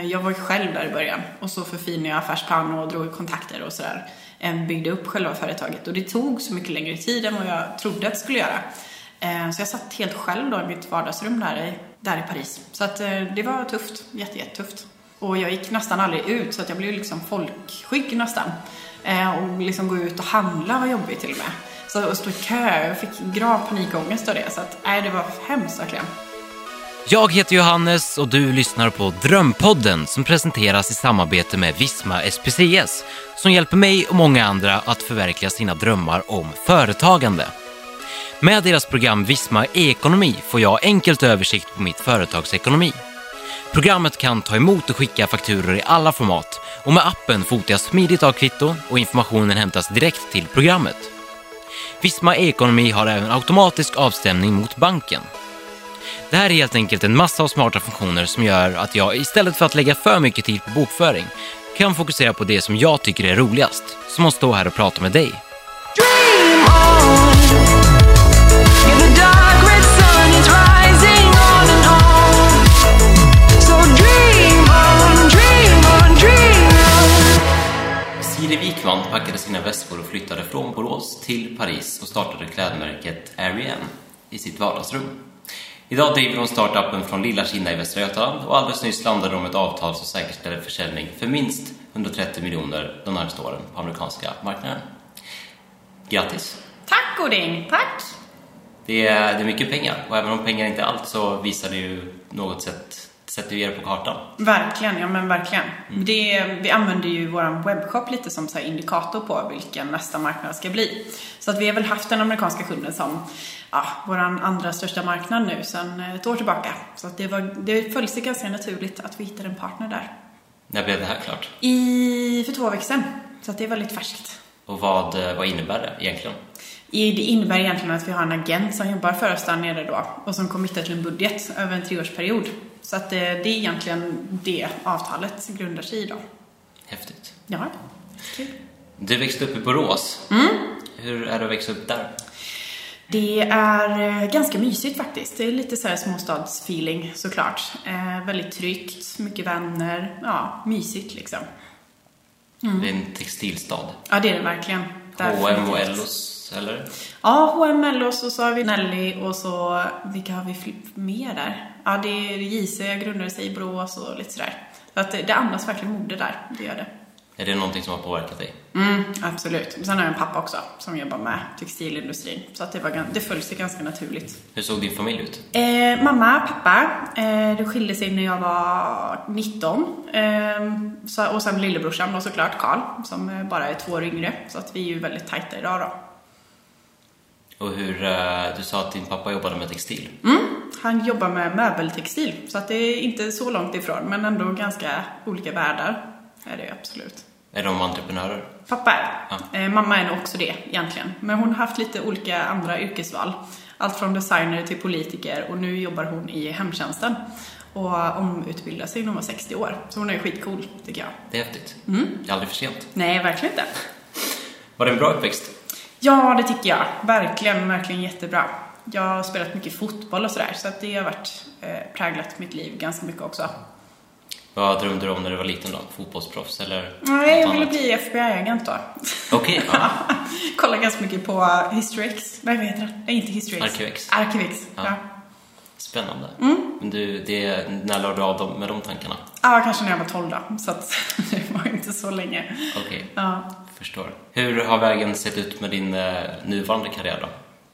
Eh, jag var ju själv där i början och så förfinade jag affärsplan och drog kontakter och sådär. Eh, byggde upp själva företaget och det tog så mycket längre tid än vad jag trodde att det skulle göra. Eh, så jag satt helt själv då i mitt vardagsrum där i, där i Paris. Så att det var tufft, jättejättetufft. Och jag gick nästan aldrig ut så att jag blev liksom folkskygg nästan. Och liksom gå ut och handla var jobbigt till och med. Så att stå i kö, jag fick grav panikångest av det. Så att, nej, det var hemskt verkligen. Jag heter Johannes och du lyssnar på Drömpodden som presenteras i samarbete med Visma SPCS som hjälper mig och många andra att förverkliga sina drömmar om företagande. Med deras program Visma e-ekonomi får jag enkelt översikt på mitt företagsekonomi. Programmet kan ta emot och skicka fakturor i alla format och med appen fotar jag smidigt av kvitton och informationen hämtas direkt till programmet. Visma e-ekonomi har även automatisk avstämning mot banken. Det här är helt enkelt en massa av smarta funktioner som gör att jag istället för att lägga för mycket tid på bokföring kan fokusera på det som jag tycker är roligast, som att stå här och prata med dig. Siri Wikman packade sina väskor och flyttade från Borås till Paris och startade klädmärket Ariane i sitt vardagsrum. Idag driver hon startupen från lilla Kina i Västra Götaland och alldeles nyss landade de ett avtal som säkerställer försäljning för minst 130 miljoner de närmaste åren på amerikanska marknaden. Grattis! Tack Goding, tack! Det är, det är mycket pengar och även om pengar inte är allt så visar det ju något sätt sätter vi er på kartan. Verkligen, ja men verkligen. Mm. Det, vi använder ju vår webbshop lite som så indikator på vilken nästa marknad ska bli. Så att vi har väl haft den amerikanska kunden som ja, vår andra största marknad nu sedan ett år tillbaka. Så att det, var, det föll sig ganska naturligt att vi hittade en partner där. När blev det här klart? I, för två veckor sedan. Så att det är väldigt färskt. Och vad, vad innebär det egentligen? Det innebär egentligen att vi har en agent som jobbar för oss där nere då och som committar till en budget över en treårsperiod. Så att det, det är egentligen det avtalet grundar sig i då. Häftigt. Ja, kul. Du växte upp i Borås. Mm. Hur är det att växa upp där? Det är eh, ganska mysigt faktiskt. Det är lite så här småstadsfeeling såklart. Eh, väldigt tryggt, mycket vänner. Ja, mysigt liksom. Mm. Det är en textilstad. Ja, det är det verkligen. H&M och Ellos, eller? Ja, H&M, Ellos och så har vi Nelly och så, vilka har vi mer där? Ja, det är JC grundade sig i Borås och lite sådär. Så att det andas verkligen mode där, det gör det. Är det någonting som har påverkat dig? Mm, absolut. Sen har jag en pappa också som jobbar med textilindustrin. Så att det, var, det föll sig ganska naturligt. Hur såg din familj ut? Eh, mamma, pappa. Eh, de skilde sig när jag var 19. Eh, så, och sen lillebrorsan då såklart, Karl, som bara är två år yngre. Så att vi är ju väldigt tajta idag då. Och hur, eh, du sa att din pappa jobbade med textil? Mm, han jobbar med möbeltextil. Så att det är inte så långt ifrån, men ändå ganska olika världar är det absolut. Är de entreprenörer? Pappa är ja. eh, Mamma är nog också det egentligen. Men hon har haft lite olika andra yrkesval. Allt från designer till politiker och nu jobbar hon i hemtjänsten och omutbildar sig när hon var 60 år. Så hon är skitcool, tycker jag. Det är häftigt. Mm. Det är aldrig för sent. Nej, verkligen inte. Var det en bra uppväxt? Ja, det tycker jag. Verkligen, verkligen jättebra. Jag har spelat mycket fotboll och sådär, så att det har varit, eh, präglat mitt liv ganska mycket också. Vad drömde du om när du var liten då? Fotbollsproffs eller? Nej, jag ville bli FBI-agent då. Okej. Okay, ja. Kolla ganska mycket på History X. Vad heter det? Nej, inte History X. Arkivex. Arkivex, ja. ja. Spännande. Mm. Men du, det, när lade du av dem, med de tankarna? Ja, kanske när jag var 12 då. Så att det var inte så länge. Okej. Okay. Ja. Förstår. Hur har vägen sett ut med din eh, nuvarande karriär då?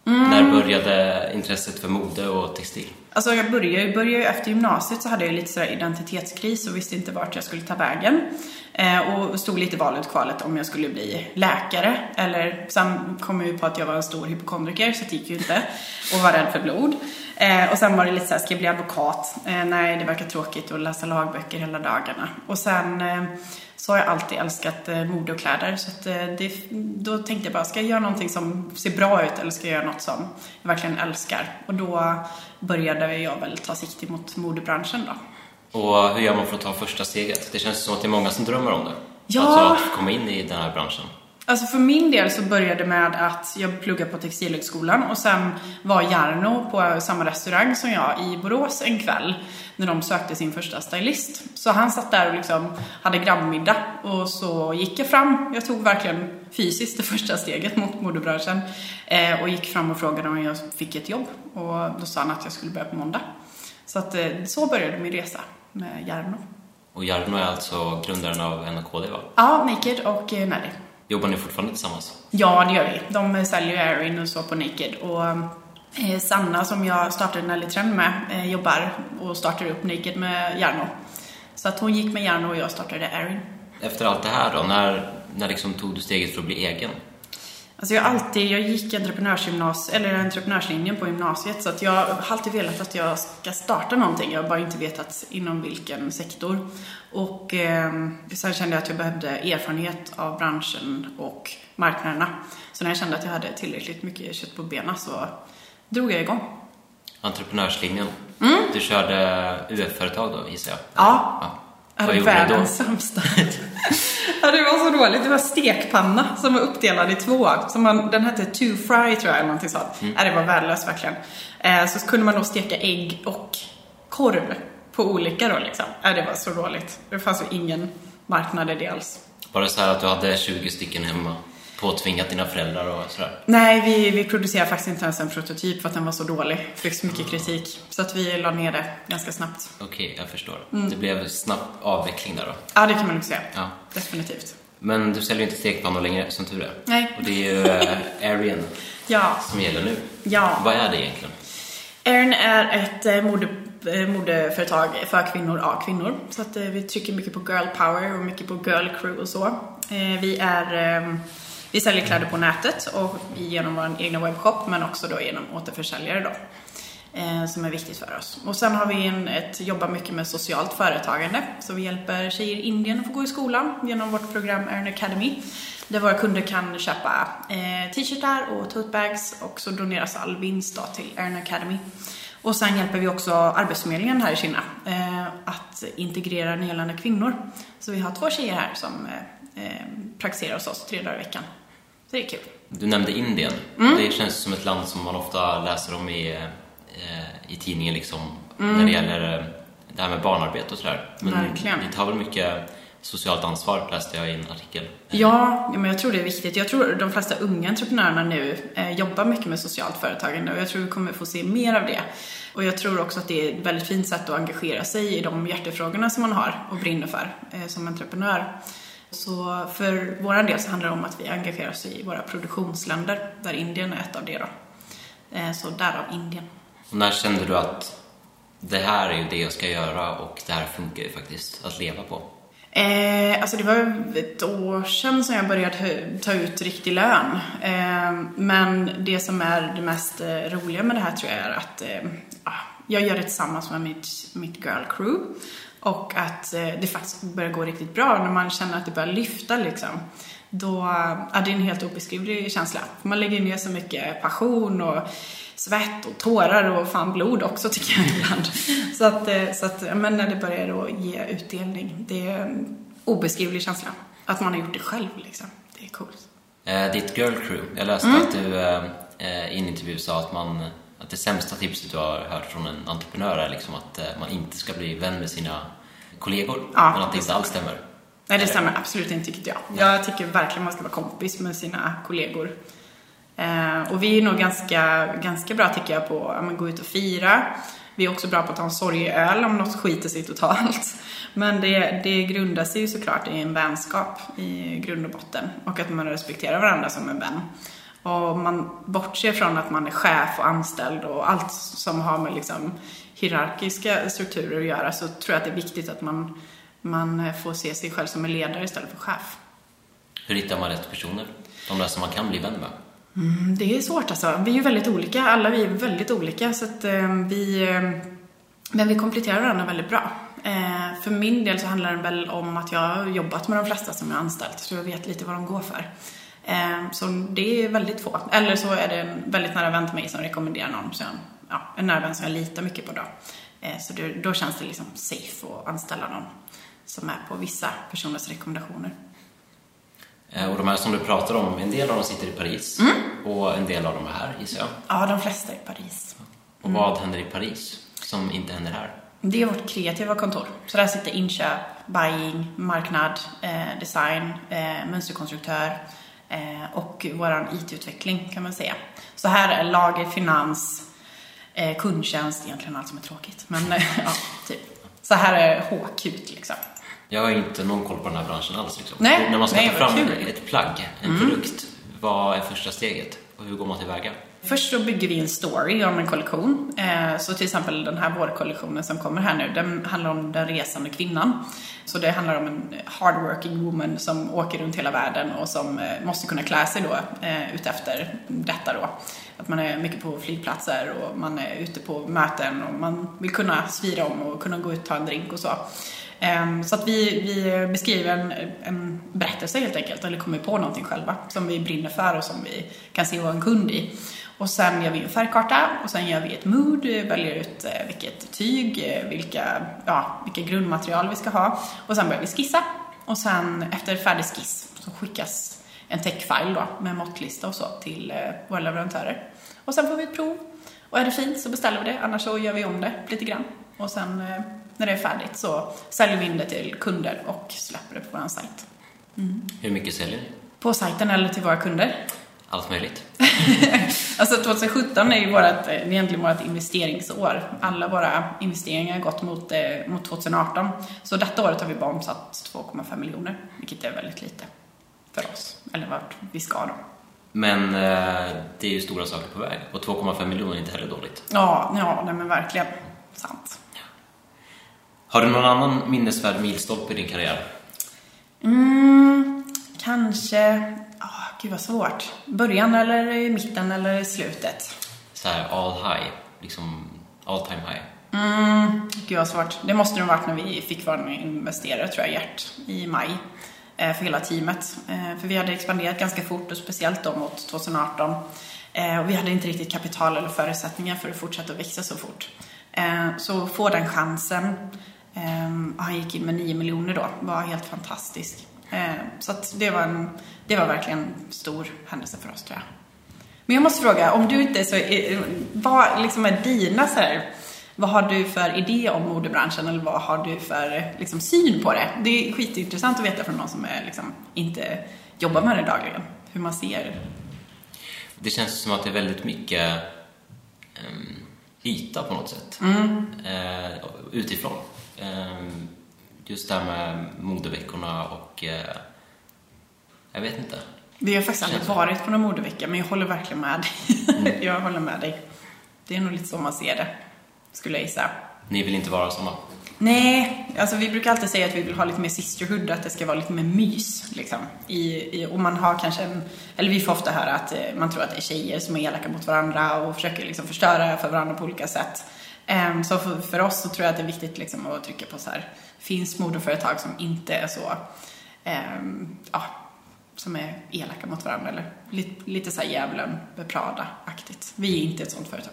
Mm. När började intresset för mode och textil? Alltså jag började, började efter gymnasiet så hade jag lite sådär identitetskris och visste inte vart jag skulle ta vägen. Eh, och stod lite i valet kvalet om jag skulle bli läkare eller sen kom jag ju på att jag var en stor hypokondriker så det gick ju inte och var rädd för blod. Eh, och sen var det lite såhär, ska jag bli advokat? Eh, nej, det verkar tråkigt att läsa lagböcker hela dagarna. Och sen eh, så har jag alltid älskat eh, mode och kläder. Så eh, det, då tänkte jag bara, ska jag göra någonting som ser bra ut eller ska jag göra något som jag verkligen älskar? Och då började jag väl ta sikte mot modebranschen då. Och hur gör man för att ta första steget? Det känns som att det är många som drömmer om det. Ja. Alltså att komma in i den här branschen. Alltså för min del så började det med att jag pluggade på Textilhögskolan och sen var Jarno på samma restaurang som jag i Borås en kväll när de sökte sin första stylist. Så han satt där och liksom hade grabbmiddag och så gick jag fram. Jag tog verkligen fysiskt det första steget mot modebranschen eh, och gick fram och frågade om jag fick ett jobb och då sa han att jag skulle börja på måndag. Så att eh, så började min resa med Jarno. Och Jarno är alltså grundaren av NKD va? Ja, Naked och eh, Nelly. Jobbar ni fortfarande tillsammans? Ja, det gör vi. De säljer ju Erin och så på Naked. Och eh, Sanna som jag startade Nelly Trend med eh, jobbar och startar upp Naked med Jarno. Så att hon gick med Jarno och jag startade Erin. Efter allt det här då, när, när liksom tog du steget för att bli egen? Alltså jag alltid, jag gick entreprenörsgymnas, eller entreprenörslinjen på gymnasiet så att jag har alltid velat att jag ska starta någonting. Jag har bara inte vetat inom vilken sektor. Och eh, sen kände jag att jag behövde erfarenhet av branschen och marknaderna. Så när jag kände att jag hade tillräckligt mycket kött på benen så drog jag igång. Entreprenörslinjen. Mm. Du körde UF-företag då gissar jag? Ja. ja. Jag hade världens sämsta. ja, det var så dåligt. Det var stekpanna som var uppdelad i två. Som man, den hette two fry tror jag, eller någonting sånt. Mm. Ja, det var värdelöst verkligen. Eh, så kunde man då steka ägg och korv på olika då liksom. Ja, det var så dåligt. Det fanns ju ingen marknad i det alls. Var det så här att du hade 20 stycken hemma? Påtvingat dina föräldrar och sådär? Nej, vi, vi producerade faktiskt inte ens en prototyp för att den var så dålig. Fick så mycket kritik. Så att vi la ner det ganska snabbt. Okej, okay, jag förstår. Mm. Det blev snabb avveckling där då? Ja, det kan man nog säga. Ja. Definitivt. Men du säljer inte stekpannor längre, som tur är. Nej. Och det är ju uh, Arian ja. som gäller nu. Ja. Vad är det egentligen? Erin är ett eh, mode, eh, modeföretag för kvinnor av kvinnor. Så att vi trycker mycket på girl power och mycket på girl crew och så. Vi är ehm, vi säljer kläder på nätet och genom vår egna webbshop men också då genom återförsäljare då. Eh, som är viktigt för oss. Och sen har vi en, ett, jobbar mycket med socialt företagande. Så vi hjälper tjejer i Indien att få gå i skolan genom vårt program Earn Academy. Där våra kunder kan köpa eh, t-shirtar och totebags och så doneras all vinst då till Earn Academy. Och sen hjälper vi också Arbetsförmedlingen här i Kina eh, att integrera nyanlända kvinnor. Så vi har två tjejer här som eh, eh praktiserar hos oss tre dagar i veckan. Det är kul. Du nämnde Indien. Mm. Det känns som ett land som man ofta läser om i, eh, i tidningen liksom, mm. när det gäller eh, det här med barnarbete och sådär. Men Verkligen. ni tar väl mycket socialt ansvar läste jag i en artikel. Ja, men jag tror det är viktigt. Jag tror de flesta unga entreprenörerna nu eh, jobbar mycket med socialt företagande och jag tror vi kommer få se mer av det. Och jag tror också att det är ett väldigt fint sätt att engagera sig i de hjärtefrågorna som man har och brinner för som entreprenör. Så för vår del så handlar det om att vi engagerar oss i våra produktionsländer, där Indien är ett av det då. Eh, så därav Indien. Och när kände du att det här är ju det jag ska göra och det här funkar ju faktiskt att leva på? Eh, alltså det var ett år sedan som jag började ta ut riktig lön. Eh, men det som är det mest eh, roliga med det här tror jag är att eh, jag gör det tillsammans med mitt, mitt girl crew. Och att eh, det faktiskt börjar gå riktigt bra när man känner att det börjar lyfta liksom. Då är det en helt obeskrivlig känsla. Man lägger ner så mycket passion och svett och tårar och fan blod också tycker jag ibland. Så att, eh, så att men när det börjar att ge utdelning, det är en obeskrivlig känsla. Att man har gjort det själv liksom. Det är coolt. Eh, ditt girl crew, jag läste mm. att du eh, i en intervju sa att man att det sämsta tipset du har hört från en entreprenör är liksom att eh, man inte ska bli vän med sina kollegor. Ja, men att det inte alls stämmer. Nej, det stämmer absolut inte tycker jag. Jag tycker verkligen man ska vara kompis med sina kollegor. Eh, och vi är nog ganska, ganska bra tycker jag på att gå ut och fira. Vi är också bra på att ta en sorgeöl om något skiter sig totalt. Men det, det grundar sig ju såklart i en vänskap i grund och botten. Och att man respekterar varandra som en vän. Och man bortser från att man är chef och anställd och allt som har med liksom hierarkiska strukturer att göra så tror jag att det är viktigt att man, man får se sig själv som en ledare istället för chef. Hur hittar man rätt personer? De där som man kan bli vän med? Mm, det är svårt alltså. Vi är ju väldigt olika. Alla vi är väldigt olika så att eh, vi eh, men vi kompletterar varandra väldigt bra. Eh, för min del så handlar det väl om att jag har jobbat med de flesta som jag anställt så jag vet lite vad de går för. Eh, så det är väldigt få. Eller så är det en väldigt nära vän till mig som rekommenderar någon. Så ja, en nära vän som jag litar mycket på då. Eh, så då känns det liksom safe att anställa någon som är på vissa personers rekommendationer. Eh, Och de här som du pratar om, en del av dem sitter i Paris Mm. och en del av dem är här gissar jag. Ja, de flesta i Paris. Och vad händer i Paris som inte händer här? Det är vårt kreativa kontor. Så där sitter inköp, buying, marknad, eh, design, eh, mönsterkonstruktör och våran IT-utveckling kan man säga. Så här är lager, finans, eh, kundtjänst, egentligen allt som är tråkigt. Men eh, ja, typ. Så här är HQ liksom. Jag har inte någon koll på den här branschen alls. Liksom. Nej, När man ska nej, ta fram kul. Mm. ett plagg, en produkt, vad är första steget? Och hur går man tillväga? Först så bygger vi en story om en kollektion. Eh, så till exempel den här vårkollektionen som kommer här nu, den handlar om den resande kvinnan. Så det handlar om en hardworking woman som åker runt hela världen och som eh, måste kunna klä sig då eh, utefter detta då. Att man är mycket på flygplatser och man är ute på möten och man vill kunna svira om och kunna gå ut och ta en drink och så. Ehm, så att vi, vi beskriver en, en berättelse helt enkelt, eller kommer på någonting själva som vi brinner för och som vi kan se vara en kund i. Och sen gör vi en färgkarta och sen gör vi ett mood, väljer ut eh, vilket tyg, eh, vilka, ja, vilka grundmaterial vi ska ha. Och sen börjar vi skissa. Och sen efter färdig skiss så skickas en techfile då med måttlista och så till eh, våra leverantörer. Och sen får vi ett prov. Och är det fint så beställer vi det, annars så gör vi om det lite grann. Och sen när det är färdigt så säljer vi in det till kunder och släpper det på vår sajt. Hur mycket säljer ni? På sajten eller till våra kunder. Allt möjligt. Alltså 2017 är ju vårt, eh, egentligen vårt investeringsår. Alla våra investeringar har gått mot, eh, mot 2018. Så detta året har vi bara omsatt 2,5 miljoner, vilket är väldigt lite för oss. Eller vart vi ska då. Men eh, det är ju stora saker på väg och 2,5 miljoner är inte heller dåligt. Ja, ja nej men verkligen. Sant. Har du någon annan minnesvärd milstolpe i din karriär? Mm, kanske... Ah, gud vad svårt. Början eller i mitten eller i slutet? Så här all high, liksom all time high. Mm, gud vad svårt. Det måste nog varit när vi fick vara investerare, tror jag, Gert, i maj. eh, För hela teamet. Eh, För vi hade expanderat ganska fort och speciellt då mot 2018. Eh, Och vi hade inte riktigt kapital eller förutsättningar för att fortsätta att växa så fort. Så få den chansen. Han gick in med 9 miljoner då, var helt fantastisk. Eh, Så det var, en, det var verkligen en stor händelse för oss tror jag. Men jag måste fråga, om du inte så... eh, Vad liksom är dina så här, Vad har du för idé om modebranschen eller vad har du för liksom, syn på det? Det är skitintressant att veta från någon som är, liksom, inte jobbar med det dagligen. Hur man ser. Det känns som att det är väldigt mycket um, yta på något sätt. Eh, utifrån. Ehm, just det här med modeveckorna och eh, jag vet inte. Vi har faktiskt aldrig varit på någon modevecka men jag håller verkligen med dig. jag håller med dig. Det är nog lite så man ser det, skulle jag gissa. Ni vill inte vara såna? Nej, alltså vi brukar alltid säga att vi vill ha lite mer sisterhood, att det ska vara lite mer mys. Liksom. I, i, och man har kanske en, eller vi får ofta höra att eh, man tror att det är tjejer som är elaka mot varandra och försöker liksom förstöra för varandra på olika sätt. Ehm, så för, för oss så tror jag att det är viktigt liksom att trycka på så här, finns modeföretag som inte är så, ehm, ja, som är elaka mot varandra eller lite, lite så här djävulen med Prada-aktigt. Vi är inte ett sånt företag.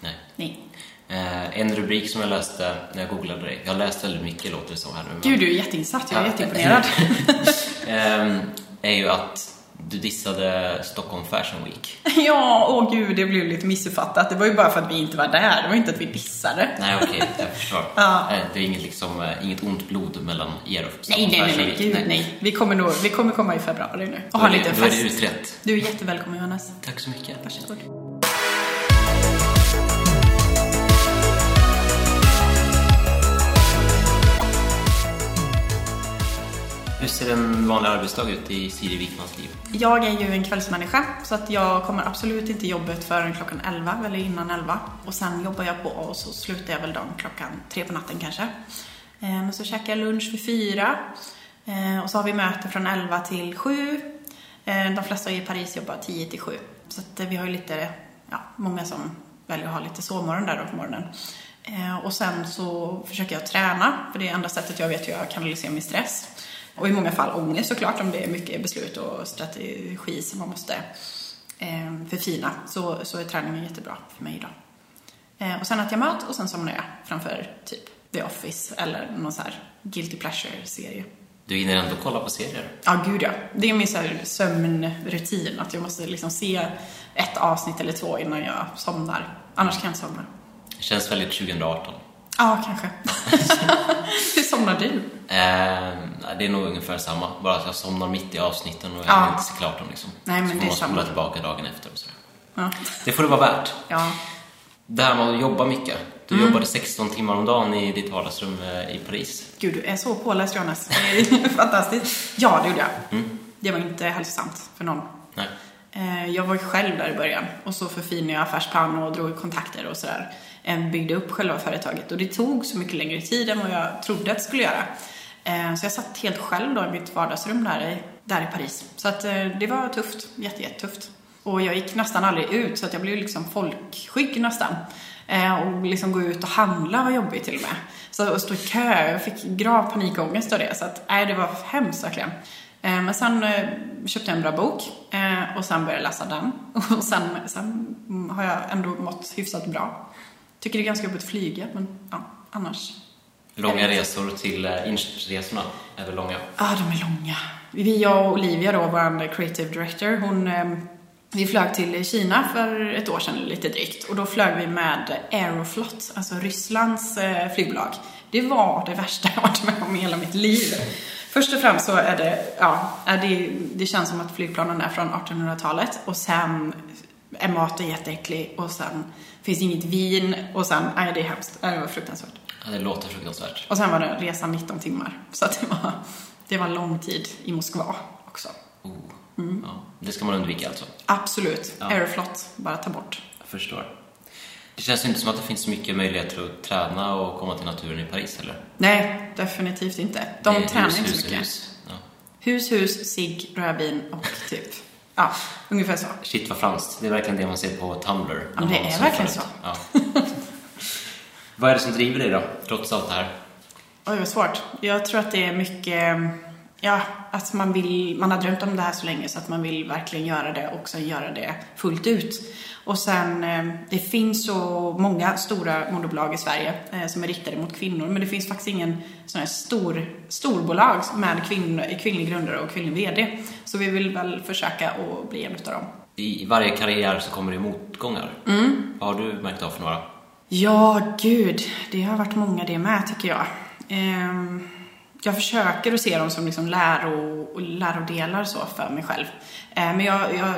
Nej. Nej. Eh, en rubrik som jag läste när jag googlade dig. Jag har läst väldigt mycket låter det som här nu. men- Gud, du är jätteinsatt. Jag är Ja. jätteimponerad. Ehm, är ju att du dissade Stockholm Fashion Week. Ja, åh gud, det blev lite missuppfattat. Det var ju bara för att vi inte var där. Det var inte att vi dissade. Nej, okej, jag förstår. Ja. Eh, Det är inget, liksom, eh, inget ont blod mellan er och Nej, Stockholm nej, nej, Fashion nej, Week. gud, nej. Vi kommer, nog, vi kommer komma i februari nu och Då ha en liten Då är det fest. utrett. Du är jättevälkommen Johannes. Tack så mycket. Varsågod. Ser en vanlig arbetsdag ut i Siri Wikmans liv? Jag är ju en kvällsmänniska så att jag kommer absolut inte jobbet förrän klockan 11 eller innan 11. Och sen jobbar jag på och så slutar jag väl dagen klockan 3 på natten kanske. Ehm, Men så käkar jag lunch vid 4. Ehm, och så har vi möte från 11 till 7. Ehm, de flesta i Paris jobbar 10 till 7. Så att eh, vi har ju lite, ja, många som väljer att ha lite sovmorgon där då på morgonen. Och sen så försöker jag träna, för det är enda sättet jag vet hur jag kanaliserar min stress. Och i många fall ångest såklart om det är mycket beslut och strategi som man måste eh, förfina. Så, så är träningen jättebra för mig idag. Eh, och sen äter jag mat och sen somnar jag framför typ The Office eller någon så här Guilty Pleasure-serie. Du hinner ändå kolla på serier. Ja, gud ja. Det är min så sömnrutin, att jag måste liksom se ett avsnitt eller två innan jag somnar. Annars kan jag inte somna. Det känns väldigt 2018. Ja, kanske. Hur somnar du? Eh, det är nog ungefär samma. Bara att jag somnar mitt i avsnitten och jag Ja. inte se klart dem liksom. Nej, men så får man spola tillbaka dagen efter och sådär. Ja. Det får det vara värt. ja. Det här med att jobba mycket. Du Mm. jobbade 16 timmar om dagen i ditt vardagsrum eh, i Paris. Gud, du är så påläst Jonas. Fantastiskt. Ja, det gjorde jag. Mm. Det var inte hälsosamt för någon. Nej. Eh, Jag var ju själv där i början och så förfinade jag affärsplan och drog kontakter och sådär. Byggde upp själva företaget och det tog så mycket längre tid än vad jag trodde att det skulle göra. Eh, så jag satt helt själv då i mitt vardagsrum där i, där i Paris. Så att eh, det var tufft, jätte, jättetufft. Och jag gick nästan aldrig ut så att jag blev liksom folkskygg nästan. Eh, och liksom gå ut och handla var jobbigt till och med. Så att stå i kö, jag fick grav panikångest av det. Så att, nej, det var hemskt verkligen. Men sen köpte jag en bra bok och sen började jag läsa den. Och sen, sen har jag ändå mått hyfsat bra. Tycker det är ganska jobbigt att flyga, men ja, annars. Långa resor till eh, inköpsresorna är väl långa? Ja, de är långa. Vi, jag och Olivia då, vår creative director, hon, eh, vi flög till Kina för ett år sedan lite drygt. Och då flög vi med Aeroflot, alltså Rysslands eh, flygbolag. Det var det värsta jag varit med om i hela mitt liv. Först och främst så är det, ja, är det, det känns som att flygplanen är från 1800-talet och sen är maten jätteäcklig och sen finns inget vin och sen, nej det är hemskt. Det var fruktansvärt. Ja, det låter fruktansvärt. Och sen var det resan 19 timmar. Så att det var, det var lång tid i Moskva också. Oh. Mm. Ja, det ska man undvika alltså. Absolut. Ja. Aeroflot, bara ta bort. Jag förstår. Det känns inte som att det finns så mycket möjligheter att träna och komma till naturen i Paris heller. Nej, definitivt inte. De tränar hus, inte så hus, mycket. hus. Ja. Hus, hus, cigg, rödvin och typ, ja, ungefär så. Shit vad franskt. Det är verkligen det man ser på Tumblr. Ja, det är verkligen så. Ja. vad är det som driver dig då, trots allt det här? Oj, vad svårt. Jag tror att det är mycket, ja, att man vill, man har drömt om det här så länge så att man vill verkligen göra det och sen göra det fullt ut. Och sen, eh, det finns så många stora moderbolag i Sverige eh, som är riktade mot kvinnor, men det finns faktiskt ingen sån här stor, storbolag med kvinn, kvinnlig grundare och kvinnlig VD. Så vi vill väl försöka att bli en utav dem. I varje karriär så kommer det motgångar. Mm. Vad har du märkt av för några? Ja, gud. Det har varit många det med, tycker jag. Ehm, jag försöker att se dem som liksom läro, lärodelar så för mig själv. Eh, men jag, jag,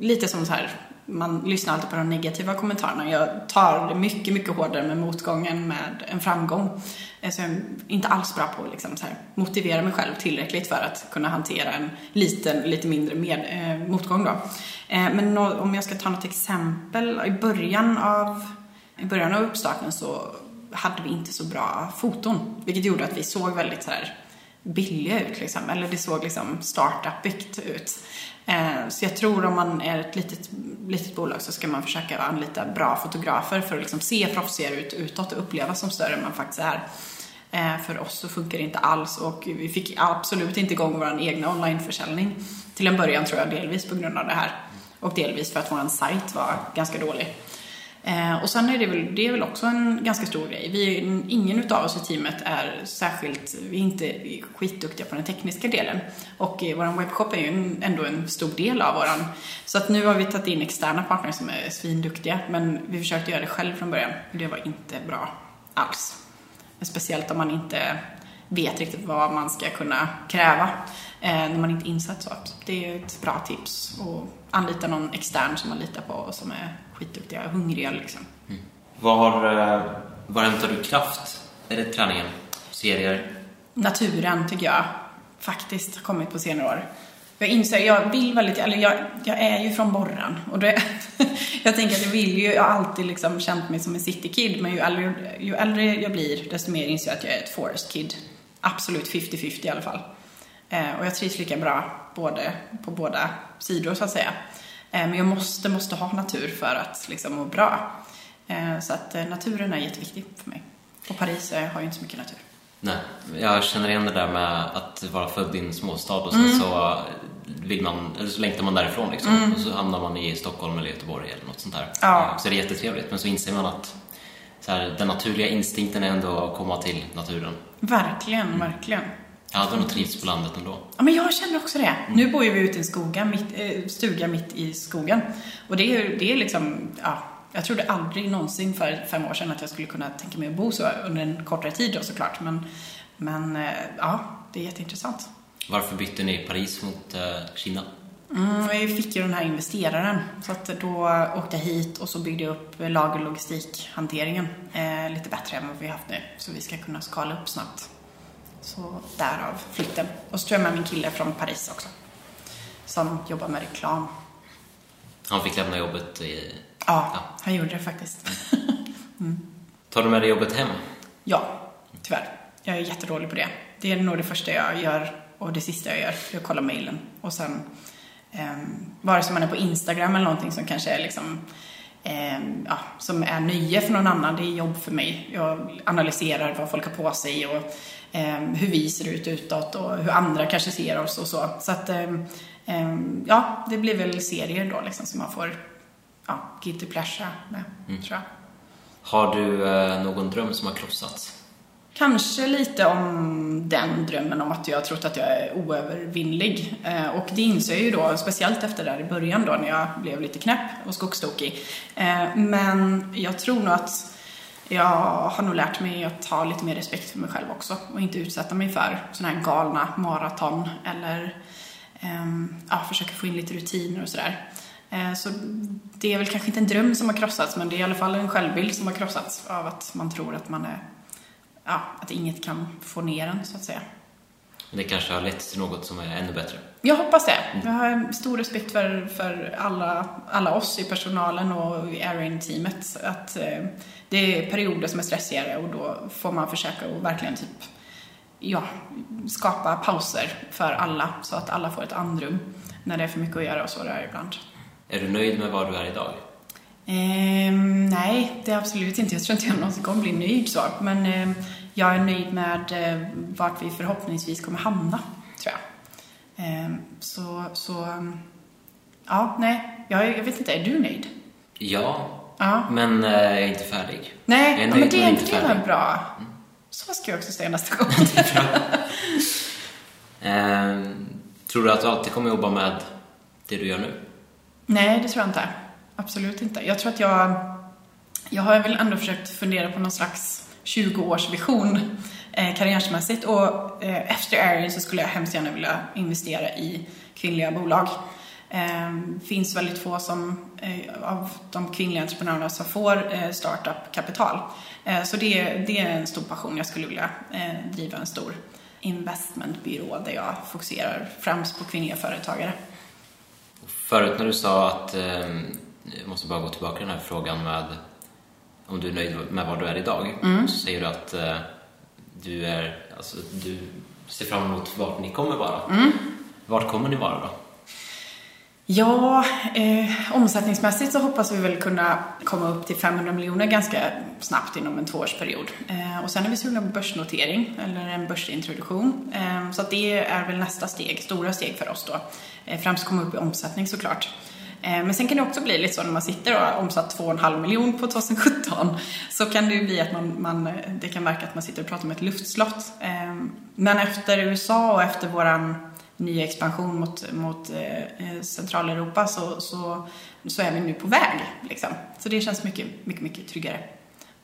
lite som så här, man lyssnar alltid på de negativa kommentarerna. Jag tar det mycket, mycket hårdare med motgången med en framgång. Eh, Så jag är inte alls bra på att liksom så här, motivera mig själv tillräckligt för att kunna hantera en liten, lite mindre med, eh, motgång då. Eh, men om jag ska ta något exempel. I början av i början av uppstarten så hade vi inte så bra foton. Vilket gjorde att vi såg väldigt så här billiga ut liksom. Eller det såg liksom startup-byggt ut. Eh, så jag tror om man är ett litet, litet bolag så ska man försöka anlita bra fotografer för att liksom se proffsigare ut utåt och upplevas som större än man faktiskt är. Eh, för oss så funkar det inte alls och vi fick absolut inte igång vår egna onlineförsäljning. Till en början tror jag delvis på grund av det här. Och delvis för att vår sajt var ganska dålig. Eh, och sen är det väl, det är väl också en ganska stor grej. Vi, ingen utav oss i teamet är särskilt, vi är inte skitduktiga på den tekniska delen. Och eh, vår webbshop är ju en, ändå en stor del av våran. Så att nu har vi tagit in externa partners som är svinduktiga. Men vi försökte göra det själv från början. Och det var inte bra alls. Speciellt om man inte vet riktigt vad man ska kunna kräva eh, när man inte insatt så. Det är ett bra tips. att anlita någon extern som man litar på och som är skitduktiga hungriga liksom. Vad har, eh, var hämtar du kraft? Är det träningen? Serier? Naturen tycker jag faktiskt har kommit på senare år. Jag inser, jag vill väldigt, eller jag, jag är ju från Borren och det, jag tänker att jag vill ju, jag har alltid liksom känt mig som en citykid men ju äldre, ju äldre jag blir desto mer inser jag att jag är ett forest kid. Absolut 50-50 i alla fall. Eh, och jag trivs lika bra både, på båda sidor så att säga. Eh, men jag måste, måste ha natur för att liksom må bra. Eh, så att eh, naturen är jätteviktig för mig. Och Paris har ju inte så mycket natur. Nej, jag känner igen det där med att vara född i en småstad och sen Mm. så vill man, eller så längtar man därifrån liksom. Och så hamnar man i Stockholm eller Göteborg eller något sånt där. Ja. Så är det jättetrevligt, men så inser man att så här, den naturliga instinkten är ändå att komma till naturen. Verkligen, verkligen. Jag hade nog trivts på landet ändå. Ja, men jag känner också det. Nu bor ju vi ute i en skoga, mitt, eh, stuga mitt i skogen. Och det är, det är liksom, ja, jag trodde aldrig någonsin för fem år sedan att jag skulle kunna tänka mig att bo så under en kortare tid då såklart. Men, men eh, ja, det är jätteintressant. Varför bytte ni Paris mot eh, Kina? Mm, fick ju den här investeraren. Så att då åkte jag hit och så byggde jag upp lager och logistikhanteringen eh, lite bättre än vad vi haft nu. Så vi ska kunna skala upp snabbt. Så därav flytten. Och så tror jag med min kille från Paris också. Som jobbar med reklam. Han fick lämna jobbet i... Ja, Ja. han gjorde det faktiskt. Tar du med dig jobbet hem? ja, tyvärr. Jag är jättedålig på det. Det är nog det första jag gör och det sista jag gör. Jag kollar mejlen. Och sen, um, vare sig man är på Instagram eller någonting som kanske är liksom ehm, ja, som är nöje för någon annan, det är jobb för mig. Jag analyserar vad folk har på sig och hur vi ser ut utåt och hur andra kanske ser oss och så. Så att, ehm, ehm, ja, det blir väl serier då liksom som man får, ja, guilty pleasure med, tror jag. Har du eh, någon dröm som har krossats? Kanske lite om den drömmen om att jag har trott att jag är oövervinnlig. Eh, och det inser jag ju då, speciellt efter där i början då när jag blev lite knäpp och skogstokig. Eh, men jag tror nog att jag har nog lärt mig att ha lite mer respekt för mig själv också och inte utsätta mig för sådana här galna maraton eller ehm, ja, försöka få in lite rutiner och sådär. Eh, Så det är väl kanske inte en dröm som har krossats men det är i alla fall en självbild som har krossats av att man tror att man är ja, att inget kan få ner en så att säga. Det kanske har lett till något som är ännu bättre. Jag hoppas det. Jag har stor respekt för, för alla, alla oss i personalen och i Arin-teamet. Att eh, det är perioder som är stressigare och då får man försöka att verkligen typ ja, skapa pauser för alla så att alla får ett andrum när det är för mycket att göra och så där ibland. Är du nöjd med var du är idag? Ehm, nej, det är absolut inte. Jag tror inte jag någonsin kommer bli nöjd så. Men ehm, jag är nöjd med eh, vart vi förhoppningsvis kommer hamna, så, så, ehm, ja, nej. Jag, jag vet inte, är du nöjd? Ja, Ja. men eh, jag är inte färdig. Jag Nej, är nöjd, men det men är inte det var bra. Så ska jag också säga nästa gång. Ehm, tror du att du alltid kommer jobba med det du gör nu? Nej, det tror jag inte. Absolut inte. Jag tror att jag... Jag har väl ändå försökt fundera på någon slags 20-årsvision eh, karriärsmässigt och eh, efter Arian så skulle jag hemskt gärna vilja investera i kvinnliga bolag. Eh, finns väldigt få som, eh, av de kvinnliga entreprenörerna som får eh, startup-kapital. Eh, så det, det är en stor passion. Jag skulle vilja eh, driva en stor investmentbyrå där jag fokuserar främst på kvinnliga företagare. Förut när du sa att, jag måste bara gå tillbaka till den här frågan med om du är nöjd med var du är idag, Mm. så säger du att du, är, alltså, du ser fram emot vart ni kommer vara. Mm. Vart kommer ni vara då? Ja, eh, omsättningsmässigt så hoppas vi väl kunna komma upp till 500 miljoner ganska snabbt inom en tvåårsperiod. Eh, och sen är vi sugna på börsnotering, eller en börsintroduktion. Eh, så det är väl nästa steg, stora steg för oss då. Eh, främst komma upp i omsättning såklart. Eh, men sen kan det också bli lite så när man sitter och har omsatt 2,5 miljon på 2017 så kan det ju bli att man, man, det kan verka att man sitter och pratar om ett luftslott. Eh, men efter USA och efter våran nya expansion mot, mot eh, eh, Centraleuropa så, så, så är vi nu på väg. Liksom. Så det känns mycket, mycket, mycket tryggare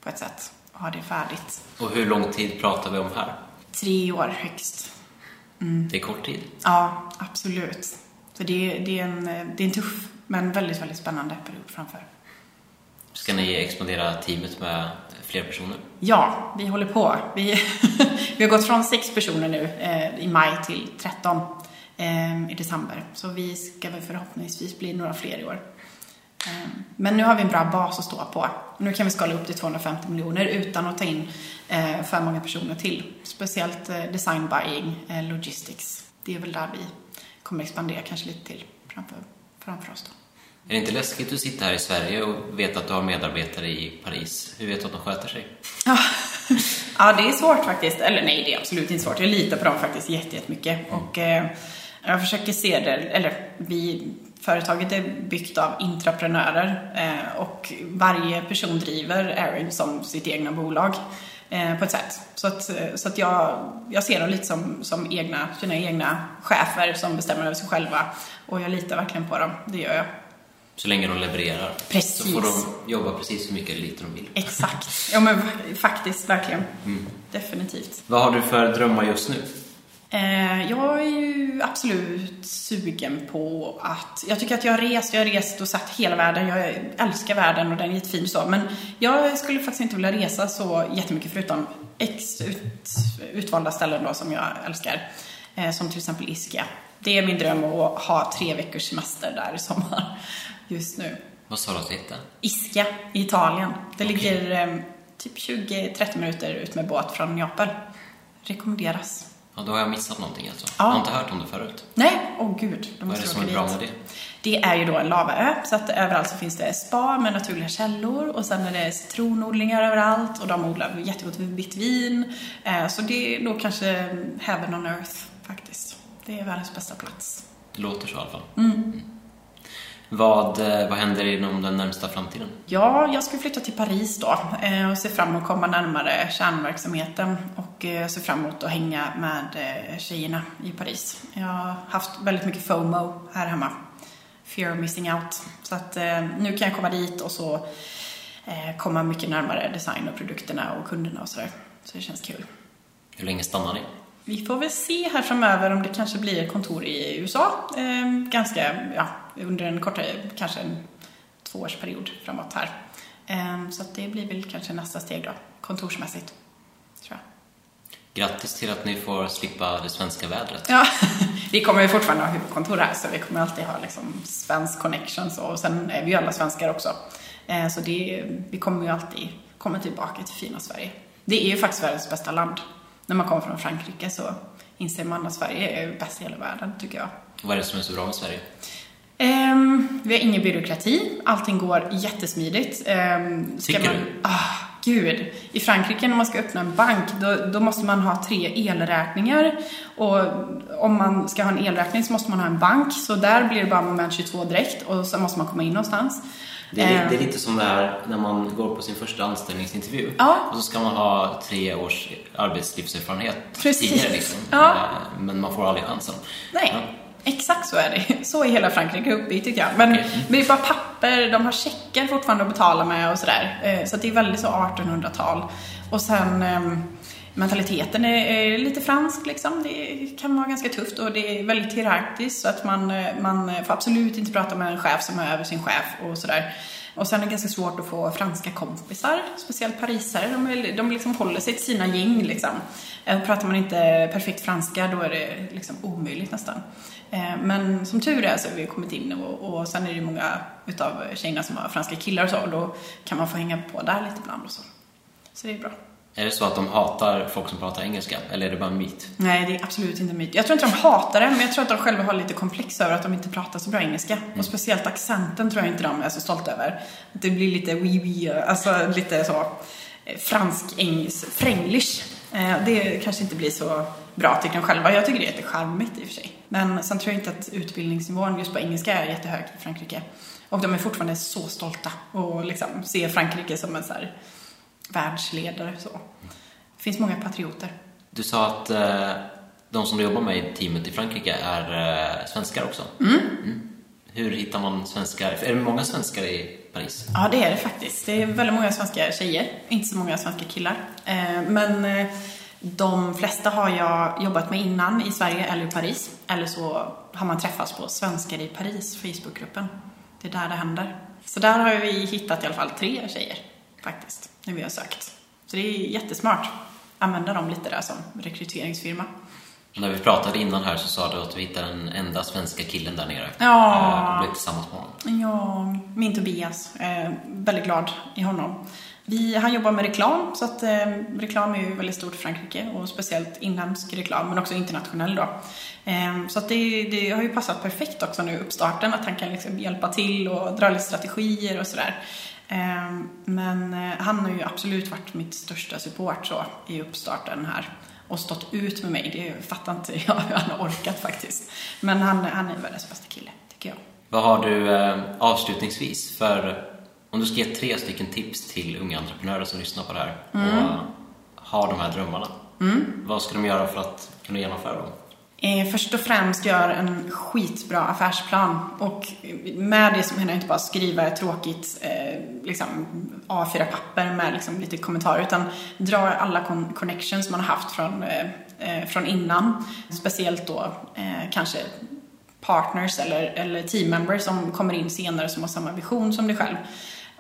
på ett sätt att ha det färdigt. Och hur lång tid pratar vi om här? Tre år högst. Det är kort tid. Ja, absolut. Så det, det, är en, det är en tuff men väldigt, väldigt spännande period framför. Ska ni expandera teamet med fler personer? Ja, vi håller på. Vi, vi har gått från sex personer nu eh, i maj till 13 eh, i december. Så vi ska väl förhoppningsvis bli några fler i år. Eh, men nu har vi en bra bas att stå på. Nu kan vi skala upp till 250 miljoner utan att ta in eh, för många personer till. Speciellt eh, design buying, eh, logistics. Det är väl där vi kommer expandera kanske lite till framför, framför oss då. Är det inte läskigt att sitta här i Sverige och veta att du har medarbetare i Paris? Hur vet du att de sköter sig? Ja. ja, det är svårt faktiskt. Eller nej, det är absolut inte svårt. Jag litar på dem faktiskt jätte- jättemycket. Och eh, jag försöker se det, eller vi, företaget är byggt av intraprenörer eh, och varje person driver Erin som sitt egna bolag. eh, på ett sätt. Så att, så att jag, jag ser dem lite som, som egna, sina egna chefer som bestämmer över sig själva. Och jag litar verkligen på dem, det gör jag. Så länge de levererar Precis. så får de jobba precis hur mycket lite de vill. Exakt. Ja men faktiskt, verkligen. Definitivt. Vad har du för drömmar just nu? Eh, jag är ju absolut sugen på att... Jag tycker att jag har rest, jag har rest och sett hela världen. Jag älskar världen och den är jättefin så. Men jag skulle faktiskt inte vilja resa så jättemycket förutom ex ut, utvalda ställen då som jag älskar. Eh, som till exempel Ischia. Det är min dröm att ha tre veckors semester där i sommar just nu. Vad sa du att det hette? Ischia i Italien. Det Okej. ligger eh, typ 20-30 minuter ut med båt från Neapel. Rekommenderas. Ja, då har jag missat någonting alltså. Ja. Jag har inte hört om det förut. Nej, åh gud. Då Vad är det som är bra med det? Det är ju då en lavaö, så att överallt så finns det spa med naturliga källor och sen är det citronodlingar överallt och de odlar jättegott vitt vin. Eh, Så det är då kanske heaven on earth faktiskt. Det är världens bästa plats. Det låter så i alla fall. Mm. Vad, eh, vad händer inom den närmsta framtiden? Ja, jag ska flytta till Paris då eh, och se fram emot att komma närmare kärnverksamheten och eh, se fram emot att hänga med tjejerna i Paris. Jag har haft väldigt mycket FOMO här hemma. Fear of missing out. Så att nu kan jag komma dit och så komma mycket närmare design och produkterna och kunderna och sådär. Så det känns kul. Hur länge stannar ni? Vi får väl se här framöver om det kanske blir kontor i USA. Eh, ganska, ja, under en kortare, kanske en tvåårsperiod framåt här. Eh, så det blir väl kanske nästa steg då, kontorsmässigt. Tror jag. Grattis till att ni får slippa det svenska vädret. Ja, vi kommer ju fortfarande ha huvudkontor här så vi kommer alltid ha liksom svensk connections och sen är vi ju alla svenskar också. Eh, Så det, vi kommer ju alltid komma tillbaka till fina Sverige. Det är ju faktiskt världens bästa land. När man kommer från Frankrike så inser man att Sverige är bäst i hela världen tycker jag. Vad är det som är så bra med Sverige? Ehm, vi har ingen byråkrati, allting går jättesmidigt. Ehm, ska Tycker man, du? Ah, gud. I Frankrike när man ska öppna en bank, då, då måste man ha tre elräkningar. Och om man ska ha en elräkning så måste man ha en bank, så där blir det bara moment 22 direkt och sen måste man komma in någonstans. Det är, Ehm, det är lite som det här när man går på sin första anställningsintervju Ja. och så ska man ha tre års arbetslivserfarenhet Precis. tidigare liksom. Ja. Eh, Men man får aldrig chansen. Nej, Ja. Exakt så är det. Så är hela Frankrike uppbyggt tycker jag. Men, men det är bara papper, de har checkar fortfarande att betala med och sådär. Eh, Så det är väldigt så 1800-tal. Och sen ehm, mentaliteten är, lite fransk liksom. Det kan vara ganska tufft och det är väldigt hierarkiskt så att man, eh, man får absolut inte prata med en chef som är över sin chef och sådär. Och sen är det ganska svårt att få franska kompisar, speciellt parisare. De, är, de liksom håller sig till sina gäng liksom. Pratar man inte perfekt franska då är det liksom omöjligt nästan. Eh, Men som tur är så har vi kommit in och, och sen är det ju många utav tjejerna som har franska killar och så och då kan man få hänga på där lite ibland och så. Så det är bra. Är det så att de hatar folk som pratar engelska eller är det bara en myt? Nej, det är absolut inte en myt. Jag tror inte de hatar det, men jag tror att de själva har lite komplex över att de inte pratar så bra engelska. Och speciellt accenten tror jag inte de är så stolta över. Att det blir lite oui oui, alltså lite så eh, fransk, engelsk, fränglish. Eh, Det kanske inte blir så bra tycker de själva. Jag tycker det är jättecharmigt i och för sig. Men sen tror jag inte att utbildningsnivån just på engelska är jättehög i Frankrike. Och de är fortfarande så stolta och liksom ser Frankrike som en så här världsledare så. Det finns många patrioter. Du sa att eh, de som du jobbar med i teamet i Frankrike är eh, svenskar också. Mm. Hur hittar man svenskar? Är det många svenskar i Paris? Ja, det är det faktiskt. Det är väldigt många svenska tjejer, inte så många svenska killar. Eh, Men eh, de flesta har jag jobbat med innan i Sverige eller i Paris. Eller så har man träffats på Svenskar i Paris, Facebookgruppen. Det är där det händer. Så där har vi hittat i alla fall tre tjejer, faktiskt, när vi har sökt. Så det är jättesmart. Använda dem lite där som rekryteringsfirma. När vi pratade innan här så sa du att du hittade den enda svenska killen där nere. Ja. Eh, och blev tillsammans med honom. Ja, min Tobias. Eh, väldigt glad i honom. Vi, han jobbar med reklam, så att eh, reklam är ju väldigt stort i Frankrike och speciellt inhemsk reklam, men också internationell då. Eh, så att det, det har ju passat perfekt också nu i uppstarten, att han kan liksom hjälpa till och dra lite strategier och sådär. Eh, men eh, han har ju absolut varit mitt största support så i uppstarten här och stått ut med mig. Det fattar inte jag hur han har orkat faktiskt. Men han, han är världens bästa kille, tycker jag. Vad har du eh, avslutningsvis för, om du ska ge tre stycken tips till unga entreprenörer som lyssnar på det här Mm. och har de här drömmarna. Mm. Vad ska de göra för att kunna genomföra dem? Eh, först och främst gör en skitbra affärsplan. Och med det så menar jag inte bara skriva ett tråkigt eh, liksom A4-papper med liksom lite kommentarer. Utan dra alla con connections man har haft från, eh, eh från innan. Speciellt då eh, kanske partners eller, eller team members som kommer in senare som har samma vision som dig själv.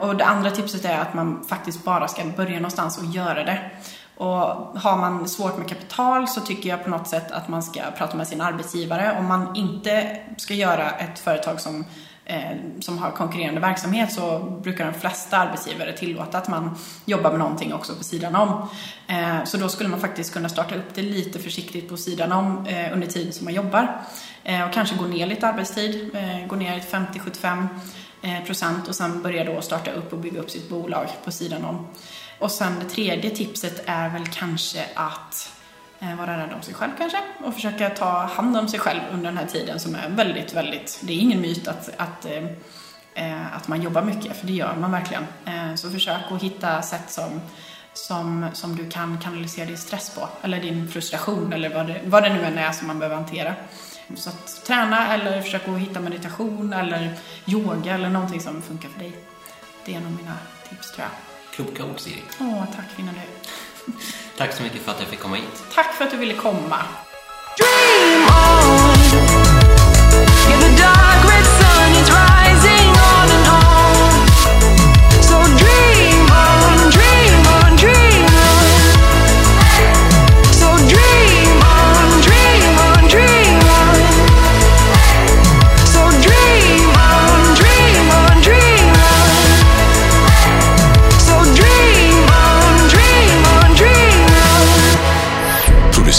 Och det andra tipset är att man faktiskt bara ska börja någonstans och göra det. Och har man svårt med kapital så tycker jag på något sätt att man ska prata med sin arbetsgivare. Om man inte ska göra ett företag som, eh, som har konkurrerande verksamhet så brukar de flesta arbetsgivare tillåta att man jobbar med någonting också på sidan om. Eh, så då skulle man faktiskt kunna starta upp det lite försiktigt på sidan om eh, under tiden som man jobbar. Eh, och kanske gå ner lite arbetstid, eh, gå ner 50-75 Eh, procent och sen börja då starta upp och bygga upp sitt bolag på sidan om. Och sen det tredje tipset är väl kanske att eh, vara rädd om sig själv kanske och försöka ta hand om sig själv under den här tiden som är väldigt, väldigt, det är ingen myt att, att, eh, att man jobbar mycket, för det gör man verkligen. Så försök att hitta sätt som, som, som du kan kanalisera din stress på, eller din frustration, eller vad det, vad det nu än är som man behöver hantera. Så att träna eller försöka att hitta meditation eller yoga eller någonting som funkar för dig. Det är nog mina tips tror jag. Kloka ord, Siri. Åh, tack fina du. tack så mycket för att jag fick komma hit. Tack för att du ville komma. Dream